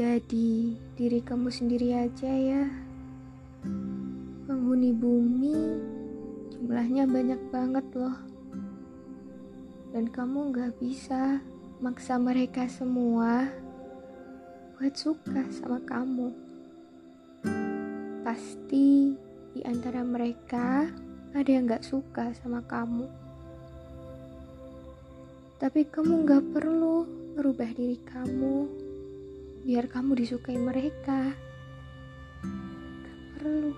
Jadi, diri kamu sendiri aja ya. Penghuni bumi jumlahnya banyak banget loh. Dan kamu gak bisa maksa mereka semua buat suka sama kamu. Pasti di antara mereka ada yang gak suka sama kamu. Tapi kamu gak perlu merubah diri kamu biar kamu disukai mereka. Gak perlu.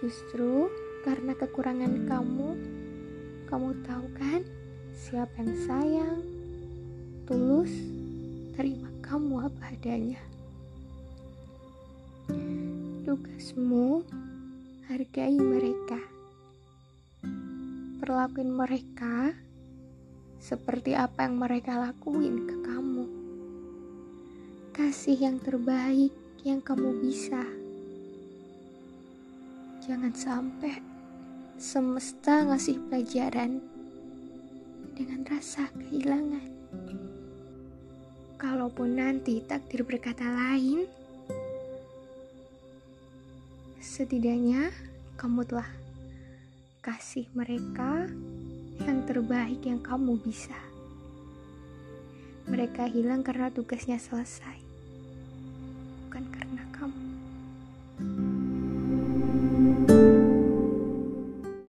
Justru karena kekurangan kamu, kamu tahu kan siapa yang sayang, tulus, terima kamu apa adanya. Tugasmu hargai mereka. Perlakuin mereka seperti apa yang mereka lakuin ke. Kasih yang terbaik yang kamu bisa. Jangan sampai semesta ngasih pelajaran dengan rasa kehilangan. Kalaupun nanti takdir berkata lain, setidaknya kamu telah kasih mereka yang terbaik yang kamu bisa. Mereka hilang karena tugasnya selesai,